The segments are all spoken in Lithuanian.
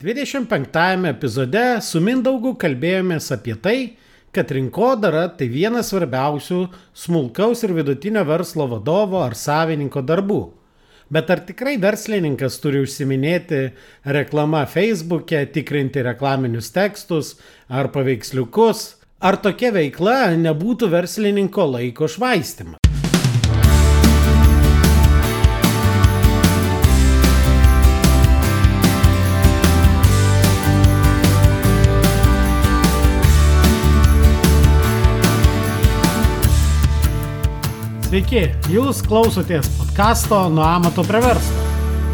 25 epizode su Mindaugu kalbėjomės apie tai, kad rinkodara tai vienas svarbiausių smulkaus ir vidutinio verslo vadovo ar savininko darbų. Bet ar tikrai verslininkas turi užsiminėti reklama Facebook'e, tikrinti reklaminius tekstus ar paveiksliukus? Ar tokia veikla nebūtų verslininko laiko švaistimas? Sveiki, jūs klausotės podkasto Nuo amato prie verslo,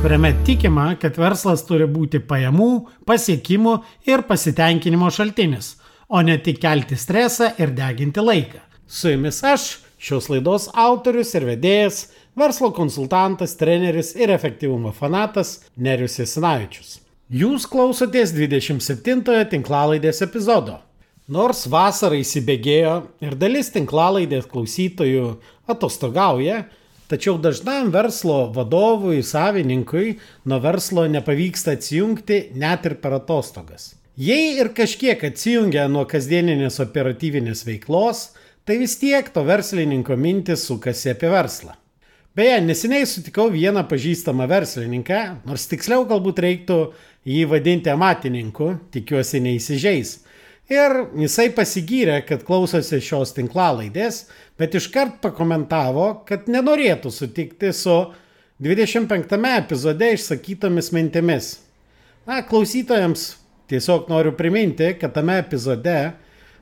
kuriame tikima, kad verslas turi būti pajamų, pasiekimų ir pasitenkinimo šaltinis, o ne tik kelti stresą ir deginti laiką. Su jumis aš, šios laidos autorius ir vedėjas, verslo konsultantas, treneris ir efektyvumo fanatas Nerius Jasinavičius. Jūs klausotės 27-ojo tinklalaidės epizodo. Nors vasara įsibėgėjo ir dalis tinklalaidės klausytojų atostogauja, tačiau dažnam verslo vadovui, savininkui nuo verslo nepavyksta atsijungti net ir per atostogas. Jei ir kažkiek atsijungia nuo kasdieninės operatyvinės veiklos, tai vis tiek to verslininko mintis sukasi apie verslą. Beje, neseniai sutikau vieną pažįstamą verslininką, nors tiksliau galbūt reiktų jį vadinti amatininku, tikiuosi neįsižeis Ir jisai pasigyrė, kad klausosi šios tinklalaidės, bet iškart pakomentavo, kad nenorėtų sutikti su 25 epizode išsakytomis mintimis. Na, klausytojams tiesiog noriu priminti, kad tame epizode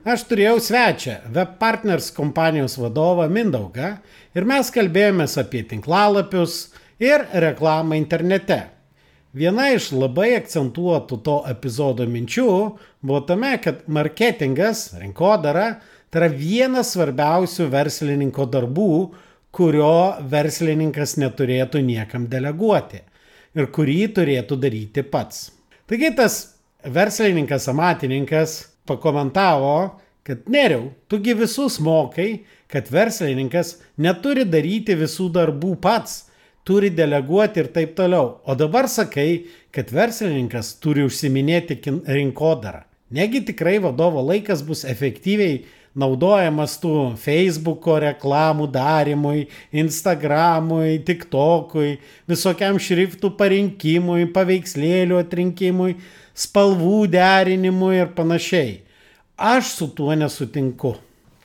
aš turėjau svečią, Web Partners kompanijos vadovą Mindaugą ir mes kalbėjomės apie tinklalapius ir reklamą internete. Viena iš labai akcentuotų to epizodo minčių buvo tame, kad marketingas, rinkodara, tai yra vienas svarbiausių verslininko darbų, kurio verslininkas neturėtų niekam deleguoti ir kurį turėtų daryti pats. Taigi tas verslininkas, amatininkas pakomentavo, kad neriau, tugi visus mokai, kad verslininkas neturi daryti visų darbų pats turi deleguoti ir taip toliau. O dabar sakai, kad verslininkas turi užsiminėti rinkodarą. Negi tikrai vadovo laikas bus efektyviai naudojamas tų Facebooko reklamų darimui, Instagramui, TikTokui, visokiam šriftų parinkimui, paveikslėlių atrinkimui, spalvų derinimui ir panašiai. Aš su tuo nesutinku.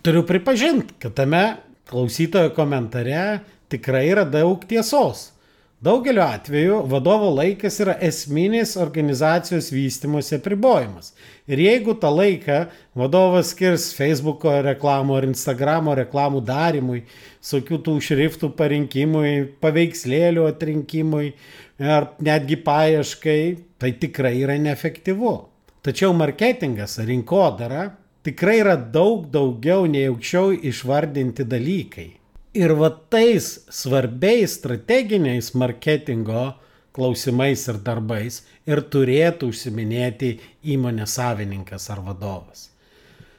Turiu pripažinti, kad tame klausytojo komentare tikrai yra daug tiesos. Daugeliu atveju vadovo laikas yra esminis organizacijos vystimosi apribojimas. Ir jeigu tą laiką vadovas skirs Facebook'o reklamų ar Instagram'o reklamų darimui, visokių tų šriftų parinkimui, paveikslėlių atrinkimui ar netgi paieškai, tai tikrai yra neefektyvu. Tačiau marketingas ar rinkodara tikrai yra daug daugiau nei aukščiau išvardinti dalykai. Ir va tais svarbiais strateginiais marketingo klausimais ir darbais ir turėtų užsiminėti įmonės savininkas ar vadovas.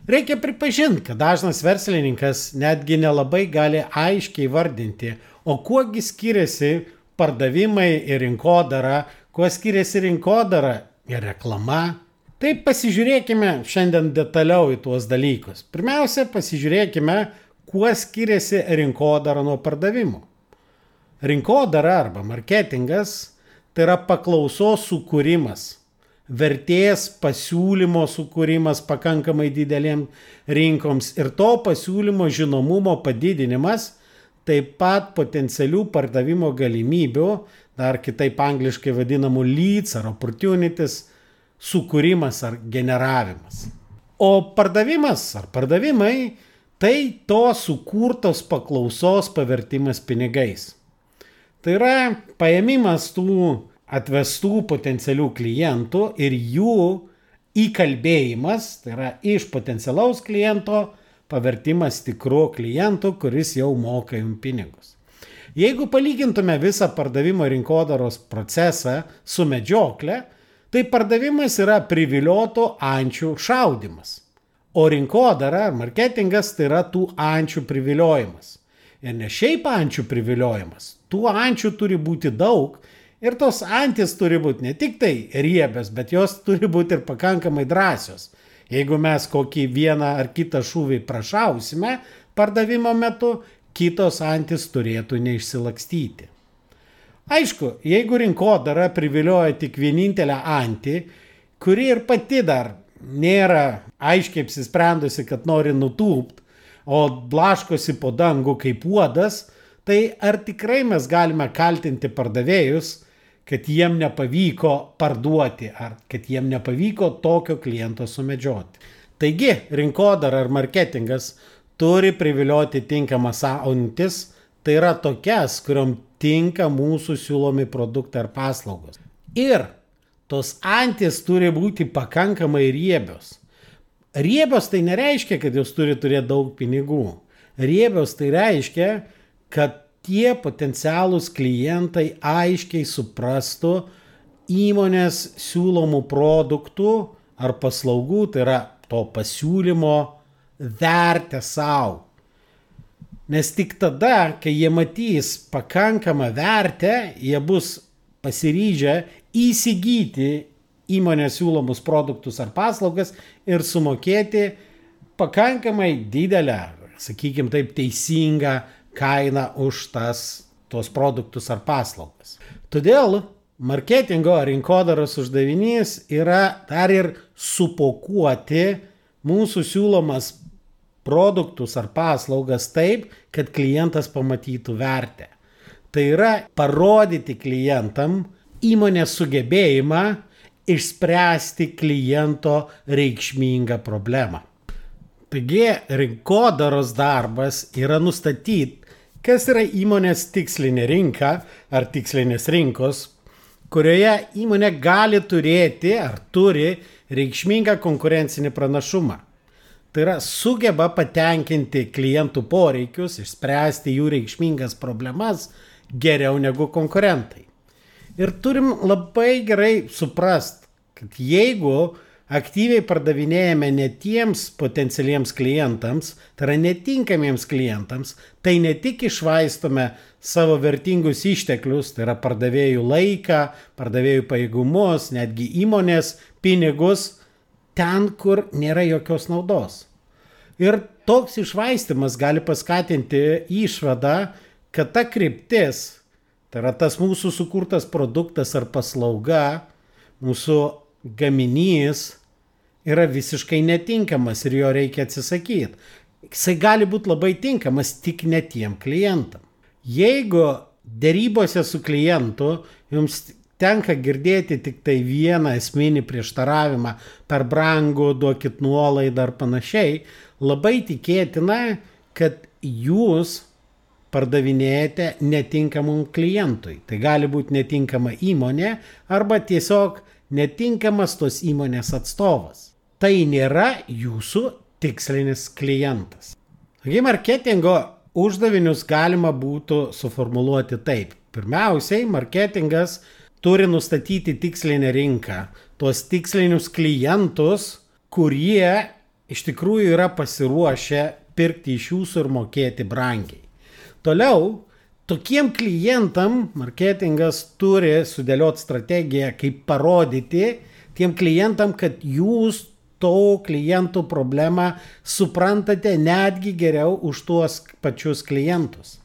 Reikia pripažinti, kad dažnas verslininkas netgi nelabai gali aiškiai vardinti, o kuogi skiriasi pardavimai ir rinkodara, kuo skiriasi rinkodara ir reklama. Tai pasižiūrėkime šiandien detaliau į tuos dalykus. Pirmiausia, pasižiūrėkime, kuo skiriasi rinkodara nuo pardavimų. Rinkodara arba marketingas tai yra paklausos sukūrimas, vertės pasiūlymo sukūrimas pakankamai didelėm rinkoms ir to pasiūlymo žinomumo padidinimas, taip pat potencialių pardavimo galimybių, dar kitaip angliškai vadinamų leads ar opportunities, sukūrimas ar generavimas. O pardavimas ar pardavimai tai to sukurtos paklausos pavertimas pinigais. Tai yra paėmimas tų atvestų potencialių klientų ir jų įkalbėjimas, tai yra iš potencialaus kliento pavertimas tikru klientu, kuris jau moka jums pinigus. Jeigu palygintume visą pardavimo rinkodaros procesą su medžiokle, tai pardavimas yra privilioto ančių šaudimas. O rinkodara ar marketingas tai yra tų ančių priviliojimas. Ir ne šiaip ančių priviliojimas. Tų ančių turi būti daug Ir tos antis turi būti ne tik tai riebios, bet jos turi būti ir pakankamai drąsios. Jeigu mes kokį vieną ar kitą šūvį prašausime pardavimo metu, kitos antis turėtų neišsilakstyti. Aišku, jeigu rinkodara privilioja tik vienintelę antį, kuri ir pati dar nėra aiškiai apsisprendusi, kad nori nutūpt, o blaškosi po dangų kaip uodas, tai ar tikrai mes galime kaltinti pardavėjus, kad jiem nepavyko parduoti ar kad jiem nepavyko tokio kliento sumedžioti. Taigi, rinkodara ar marketingas turi privilioti tinkamas auntis, tai yra tokias, kuriuom tinka mūsų siūlomi produktai ar paslaugos. Ir tos antis turi būti pakankamai riebios. Riebios tai nereiškia, kad jos turi turėti daug pinigų. Riebios tai reiškia, kad tie potencialūs klientai aiškiai suprastų įmonės siūlomų produktų ar paslaugų, tai yra to pasiūlymo vertę savo. Nes tik tada, kai jie matys pakankamą vertę, jie bus pasiryžę įsigyti įmonės siūlomus produktus ar paslaugas ir sumokėti pakankamai didelę, sakykime taip, teisingą kainą už tas, tos produktus ar paslaugas. Todėl marketingo ar rinkodaros uždavinys yra dar ir supokuoti mūsų siūlomas produktus ar paslaugas taip, kad klientas pamatytų vertę. Tai yra parodyti klientam įmonės sugebėjimą išspręsti kliento reikšmingą problemą. Taigi rinkodaros darbas yra nustatyti, kas yra įmonės tikslinė rinka ar tikslinės rinkos, kurioje įmonė gali turėti ar turi reikšmingą konkurencinį pranašumą. Tai yra sugeba patenkinti klientų poreikius, išspręsti jų reikšmingas problemas geriau negu konkurentai. Ir turim labai gerai suprast, kad jeigu aktyviai pardavinėjame ne tiems potencialiems klientams, tai yra netinkamiems klientams, tai ne tik išvaistome savo vertingus išteklius, tai yra pardavėjų laiką, pardavėjų pajėgumus, netgi įmonės pinigus, ten, kur nėra jokios naudos. Ir toks išvaistimas gali paskatinti išvadą, kad ta kryptis, tai yra tas mūsų sukurtas produktas ar paslauga, mūsų gaminys yra visiškai netinkamas ir jo reikia atsisakyti. Jisai gali būti labai tinkamas tik ne tiem klientam. Jeigu dėrybose su klientu jums tenka girdėti tik tai vieną esminį prieštaravimą per brangų, duokit nuolaidą ar panašiai, labai tikėtina, kad jūs pardavinėjate netinkamam klientui. Tai gali būti netinkama įmonė arba tiesiog netinkamas tos įmonės atstovas. Tai nėra jūsų tikslinis klientas. Taigi marketingo uždavinius galima būtų suformuluoti taip. Pirmiausiai, marketingas turi nustatyti tikslinę rinką, tuos tikslinius klientus, kurie iš tikrųjų yra pasiruošę pirkti iš jūsų ir mokėti brangiai. Toliau, tokiem klientam marketingas turi sudėlioti strategiją, kaip parodyti tiem klientam, kad jūs to klientų problemą suprantate netgi geriau už tuos pačius klientus.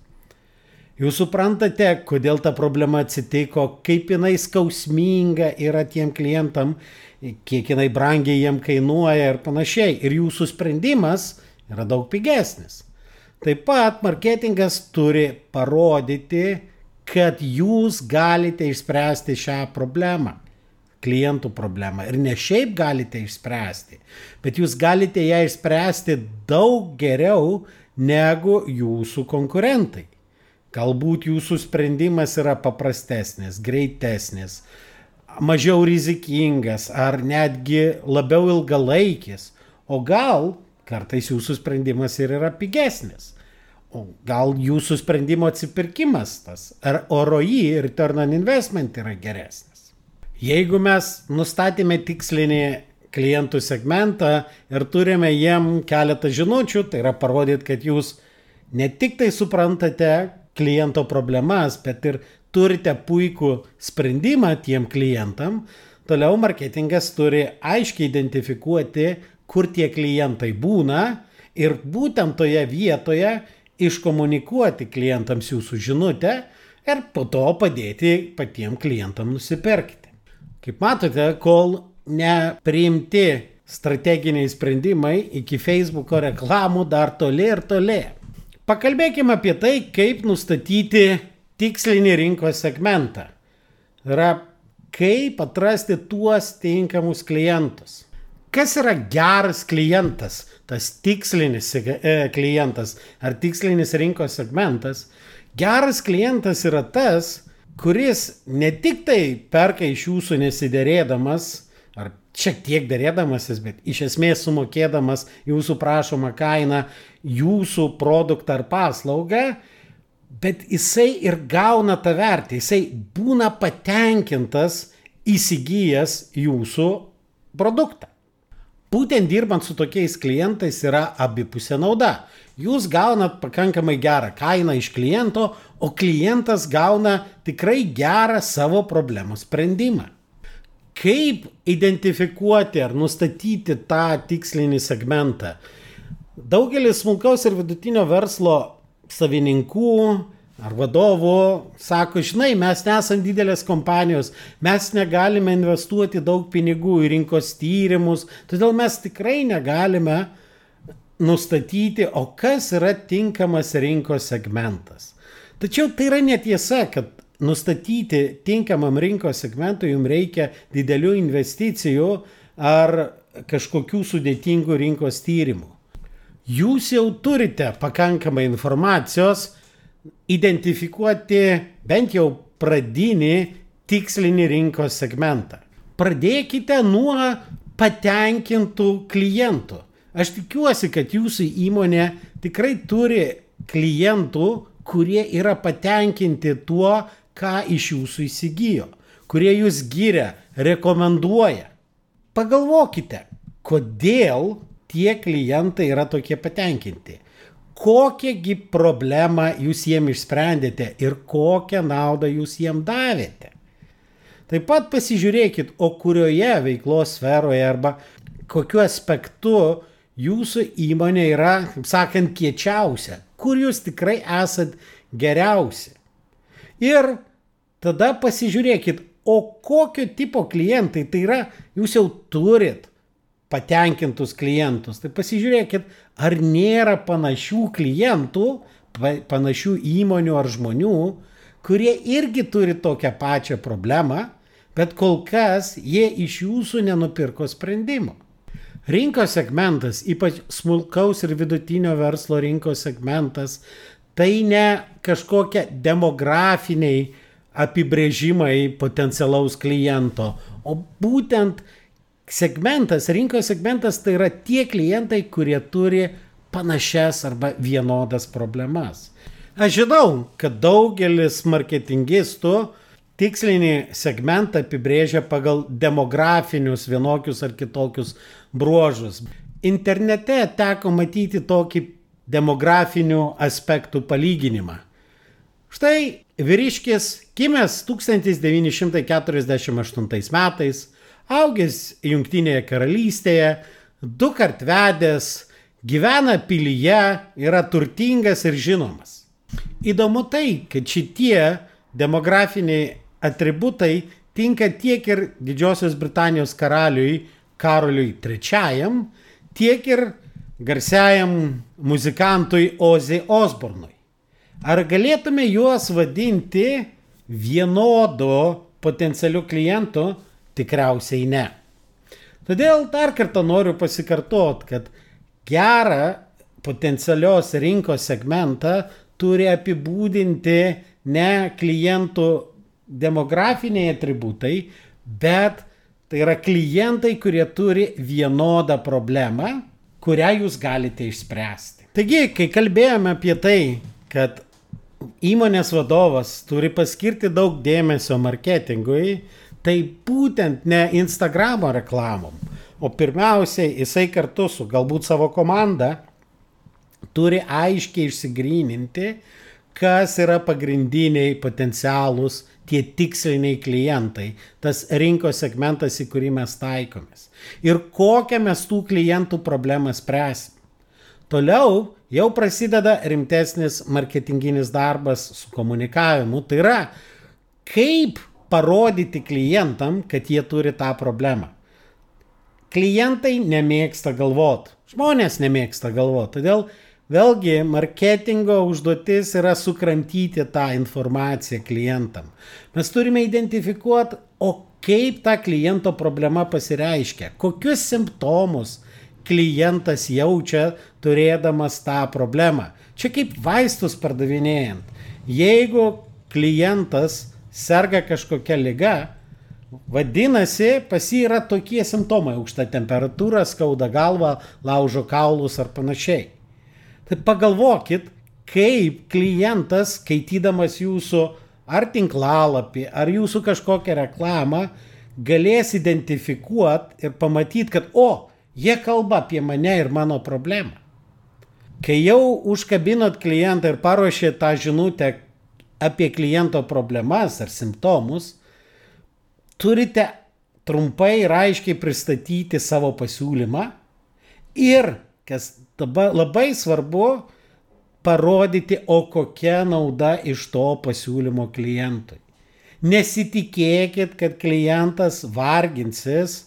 Jūs suprantate, kodėl ta problema atsitiko, kaip jinai skausminga yra tiem klientam, kiek jinai brangiai jiem kainuoja ir panašiai. Ir jūsų sprendimas yra daug pigesnis. Taip pat marketingas turi parodyti, kad jūs galite išspręsti šią problemą, klientų problemą. Ir ne šiaip galite išspręsti, bet jūs galite ją išspręsti daug geriau negu jūsų konkurentai. Galbūt jūsų sprendimas yra paprastesnis, greitesnis, mažiau rizikingas ar netgi labiau ilgalaikis. O gal kartais jūsų sprendimas ir yra pigesnis. O gal jūsų sprendimo atsipirkimas tas ar ROI, return on investment yra geresnis. Jeigu mes nustatėme tikslinį klientų segmentą ir turime jiem keletą žinučių, tai yra parodyti, kad jūs ne tik tai suprantate, kliento problemas, bet ir turite puikų sprendimą tiem klientam, toliau marketingas turi aiškiai identifikuoti, kur tie klientai būna ir būtent toje vietoje iškomunikuoti klientams jūsų žinutę ir po to padėti patiem klientam nusipirkti. Kaip matote, kol nepriimti strateginiai sprendimai iki Facebooko reklamų dar toli ir toli. Pakalbėkime apie tai, kaip nustatyti tikslinį rinkos segmentą. Yra kaip atrasti tuos tinkamus klientus. Kas yra geras klientas, tas tikslinis e, klientas ar tikslinis rinkos segmentas? Geras klientas yra tas, kuris ne tik tai perka iš jūsų nesiderėdamas, ar šiek tiek dėrėdamasis, bet iš esmės sumokėdamas jūsų prašomą kainą, jūsų produktą ar paslaugą, bet jisai ir gauna tą vertę, jisai būna patenkintas įsigijęs jūsų produktą. Būtent dirbant su tokiais klientais yra abipusė nauda. Jūs gaunat pakankamai gerą kainą iš kliento, o klientas gauna tikrai gerą savo problemos sprendimą. Kaip identifikuoti ar nustatyti tą tikslinį segmentą? Daugelis smulkaus ir vidutinio verslo savininkų ar vadovų sako, žinai, mes nesam didelės kompanijos, mes negalime investuoti daug pinigų į rinkos tyrimus, todėl mes tikrai negalime nustatyti, o kas yra tinkamas rinkos segmentas. Tačiau tai yra netiesa, kad nustatyti tinkamam rinkos segmentui jums reikia didelių investicijų ar kažkokių sudėtingų rinkos tyrimų jūs jau turite pakankamai informacijos identifikuoti bent jau pradinį tikslinį rinkos segmentą. Pradėkite nuo patenkintų klientų. Aš tikiuosi, kad jūsų įmonė tikrai turi klientų, kurie yra patenkinti tuo, ką iš jūsų įsigijo, kurie jūs giria, rekomenduoja. Pagalvokite, kodėl tie klientai yra tokie patenkinti. Kokiągi problemą jūs jiem išsprendėte ir kokią naudą jūs jiem davėte. Taip pat pasižiūrėkit, o kurioje veiklos sferoje arba kokiu aspektu jūsų įmonė yra, kaip sakant, kiečiausia, kur jūs tikrai esat geriausi. Ir tada pasižiūrėkit, o kokio tipo klientai tai yra, jūs jau turit patenkintus klientus. Tai pasižiūrėkit, ar nėra panašių klientų, panašių įmonių ar žmonių, kurie irgi turi tokią pačią problemą, bet kol kas jie iš jūsų nenupirko sprendimo. Rinkos segmentas, ypač smulkaus ir vidutinio verslo rinkos segmentas, tai ne kažkokie demografiniai apibrėžimai potencialaus kliento, o būtent segmentas, rinkos segmentas tai yra tie klientai, kurie turi panašias arba vienodas problemas. Aš žinau, kad daugelis marketingistų tikslinį segmentą apibrėžia pagal demografinius vienokius ar kitokius bruožus. Internete teko matyti tokį demografinių aspektų palyginimą. Štai vyriškis gimęs 1948 metais augęs Junktinėje karalystėje, du kart vedęs, gyvena pilyje, yra turtingas ir žinomas. Įdomu tai, kad šitie demografiniai atributai tinka tiek ir Didžiosios Britanijos karaliui Karoliui III, tiek ir garsiajam muzikantui Ozzy Osbornui. Ar galėtume juos vadinti vienodu potencialiu klientu, Tikriausiai ne. Todėl dar kartą noriu pasikartot, kad gerą potencialios rinkos segmentą turi apibūdinti ne klientų demografiniai atributai, bet tai yra klientai, kurie turi vienodą problemą, kurią jūs galite išspręsti. Taigi, kai kalbėjome apie tai, kad įmonės vadovas turi paskirti daug dėmesio marketingui, tai būtent ne Instagramo reklamom, o pirmiausiai jisai kartu su galbūt savo komanda turi aiškiai išsigryninti, kas yra pagrindiniai potencialūs tie tiksliniai klientai, tas rinkos segmentas, į kurį mes taikomės. Ir kokią mes tų klientų problemą spręsim. Toliau jau prasideda rimtesnis marketinginis darbas su komunikavimu. Tai yra, kaip parodyti klientam, kad jie turi tą problemą. Klientai nemėgsta galvot, žmonės nemėgsta galvot, todėl Vėlgi, marketingo užduotis yra sukramtyti tą informaciją klientam. Mes turime identifikuoti, o kaip ta kliento problema pasireiškia, kokius simptomus klientas jaučia turėdamas tą problemą. Čia kaip vaistus pardavinėjant. Jeigu klientas serga kažkokia lyga, vadinasi, pas jį yra tokie simptomai - aukšta temperatūra, skauda galva, laužo kaulus ar panašiai. Tai pagalvokit, kaip klientas, skaitydamas jūsų ar tinklalapį, ar jūsų kažkokią reklamą, galės identifikuoti ir pamatyti, kad, o, jie kalba apie mane ir mano problemą. Kai jau užkabinot klientą ir paruošėt tą žinutę apie kliento problemas ar simptomus, turite trumpai ir aiškiai pristatyti savo pasiūlymą ir, kas dabar labai svarbu parodyti, o kokia nauda iš to pasiūlymo klientui. Nesitikėkit, kad klientas varginsis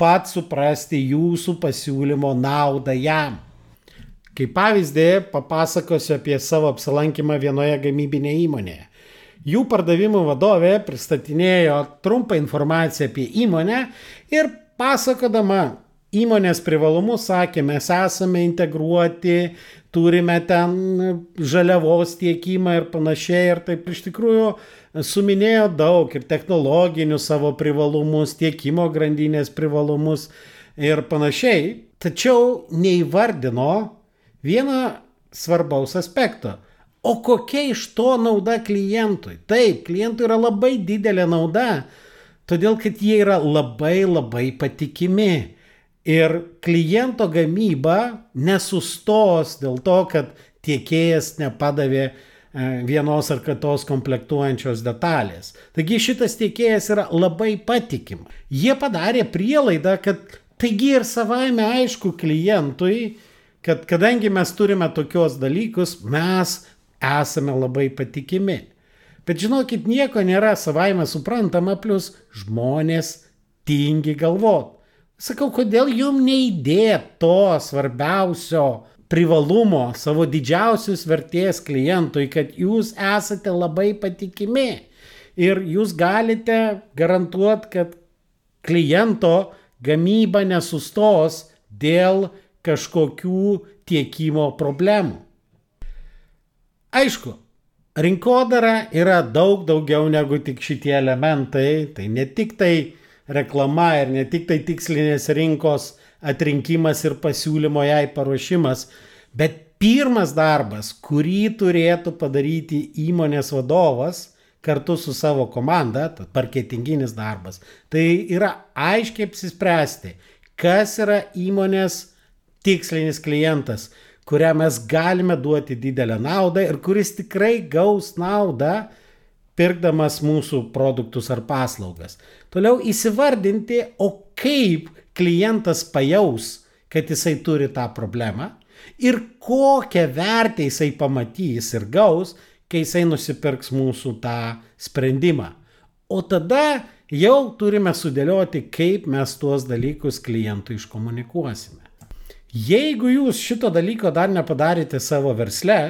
pat suprasti jūsų pasiūlymo naudą jam. Kaip pavyzdį papasakosiu apie savo apsilankymą vienoje gamybinėje įmonėje. Jų pardavimų vadovė pristatinėjo trumpą informaciją apie įmonę ir pasakodama įmonės privalumus sakė, mes esame integruoti, turime ten žaliavos tiekimą ir panašiai. Ir taip iš tikrųjų suminėjo daug ir technologinių savo privalumus, tiekimo grandinės privalumus ir panašiai. Tačiau neįvardino vieno svarbaus aspekto. O kokia iš to nauda klientui? Taip, klientui yra labai didelė nauda, todėl kad jie yra labai labai patikimi Ir kliento gamyba nesustos dėl to, kad tiekėjas nepadavė e, vienos ar kitos komplektuojančios detalės. Taigi šitas tiekėjas yra labai patikima. Jie padarė prielaidą, kad taigi ir savaime aišku klientui, kad kadangi mes turime tokios dalykus, mes esame labai patikimi. Bet žinokit, nieko nėra savaime suprantama, plus žmonės tingi galvoti. Sakau, kodėl jum neįdėt to svarbiausio privalumo, savo didžiausios vertės klientui, kad jūs esate labai patikimi ir jūs galite garantuoti, kad kliento gamyba nesustos dėl kažkokių tiekimo problemų. Aišku, rinkodara yra daug daugiau negu tik šitie elementai, tai ne tik tai reklama ir ne tik tai tikslinės rinkos atrinkimas ir pasiūlymo jai paruošimas, bet pirmas darbas, kurį turėtų padaryti įmonės vadovas kartu su savo komanda, marketinginis darbas, tai yra aiškiai apsispręsti, kas yra įmonės tikslinis klientas, kuriam mes galime duoti didelę naudą ir kuris tikrai gaus naudą pirkdamas mūsų produktus ar paslaugas. Toliau įsivardinti, o kaip klientas pajaus, kad jisai turi tą problemą ir kokią vertę jisai pamatys ir gaus, kai jisai nusipirks mūsų tą sprendimą. O tada jau turime sudėlioti, kaip mes tuos dalykus klientui iškomunikuosime. Jeigu jūs šito dalyko dar nepadarėte savo versle,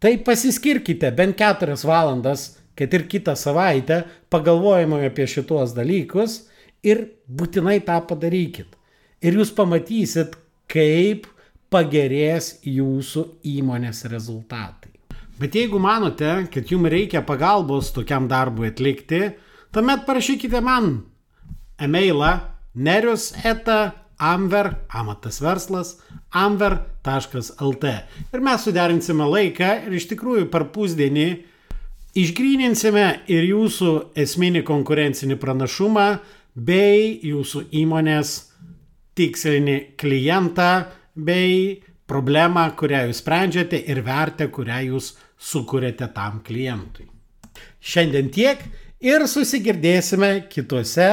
tai pasiskirkite bent keturias valandas kad ir kitą savaitę pagalvojame apie šitos dalykus ir būtinai tą padarykit. Ir jūs pamatysit, kaip pagerės jūsų įmonės rezultatai. Bet jeigu manote, kad jums reikia pagalbos tokiam darbui atlikti, tuomet parašykite man e-mailą nerius eta amver, amatas verslas, amver.lt. Ir mes suderinsime laiką ir iš tikrųjų per pusdienį Išgryninsime ir jūsų esminį konkurencinį pranašumą bei jūsų įmonės tikslinį klientą bei problemą, kurią jūs sprendžiate ir vertę, kurią jūs sukūrėte tam klientui. Šiandien tiek ir susigirdėsime kituose